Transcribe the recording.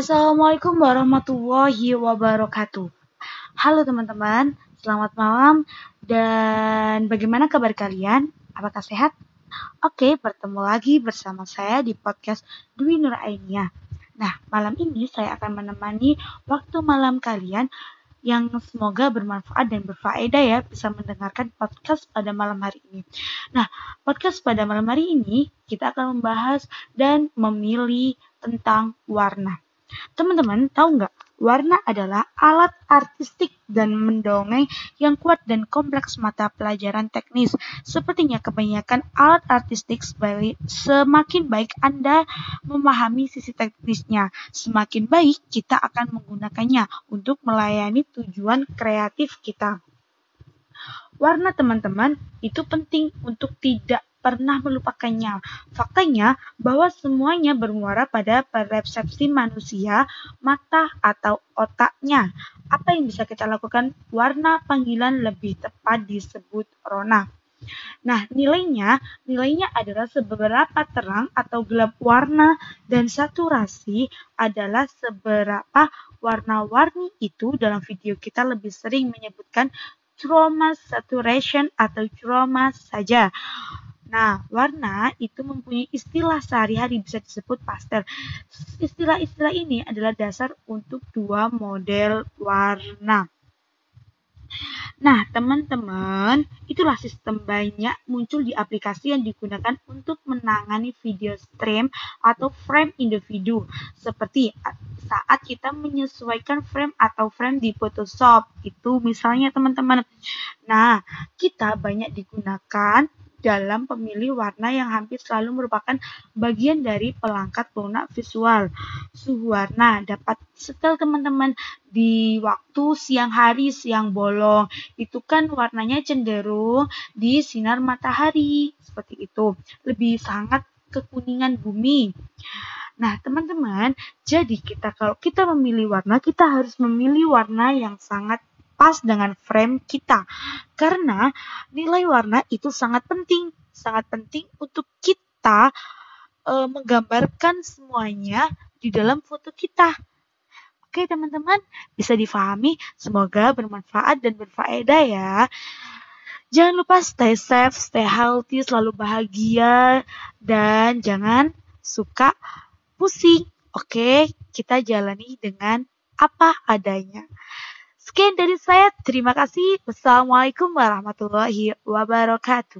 Assalamualaikum warahmatullahi wabarakatuh. Halo teman-teman, selamat malam dan bagaimana kabar kalian? Apakah sehat? Oke, bertemu lagi bersama saya di podcast Dwi Nur Ainia. Nah, malam ini saya akan menemani waktu malam kalian yang semoga bermanfaat dan berfaedah ya bisa mendengarkan podcast pada malam hari ini. Nah, podcast pada malam hari ini kita akan membahas dan memilih tentang warna. Teman-teman tahu nggak? Warna adalah alat artistik dan mendongeng yang kuat dan kompleks mata pelajaran teknis. Sepertinya kebanyakan alat artistik semakin baik Anda memahami sisi teknisnya, semakin baik kita akan menggunakannya untuk melayani tujuan kreatif kita. Warna teman-teman itu penting untuk tidak pernah melupakannya. Faktanya bahwa semuanya bermuara pada persepsi manusia, mata atau otaknya. Apa yang bisa kita lakukan? Warna panggilan lebih tepat disebut rona. Nah, nilainya, nilainya adalah seberapa terang atau gelap warna dan saturasi adalah seberapa warna-warni itu dalam video kita lebih sering menyebutkan chroma saturation atau chroma saja. Nah, warna itu mempunyai istilah sehari-hari bisa disebut pastel. Istilah-istilah ini adalah dasar untuk dua model warna. Nah, teman-teman, itulah sistem banyak muncul di aplikasi yang digunakan untuk menangani video stream atau frame individu. Seperti saat kita menyesuaikan frame atau frame di Photoshop. Itu misalnya teman-teman. Nah, kita banyak digunakan dalam pemilih warna yang hampir selalu merupakan bagian dari pelengkap lunak visual. Suhu warna dapat setel teman-teman di waktu siang hari, siang bolong. Itu kan warnanya cenderung di sinar matahari. Seperti itu. Lebih sangat kekuningan bumi. Nah, teman-teman, jadi kita kalau kita memilih warna, kita harus memilih warna yang sangat pas dengan frame kita. Karena nilai warna itu sangat penting, sangat penting untuk kita e, menggambarkan semuanya di dalam foto kita. Oke, teman-teman, bisa difahami. Semoga bermanfaat dan berfaedah ya. Jangan lupa stay safe, stay healthy, selalu bahagia, dan jangan suka pusing. Oke, kita jalani dengan apa adanya. Sekian dari saya. Terima kasih. Wassalamualaikum warahmatullahi wabarakatuh.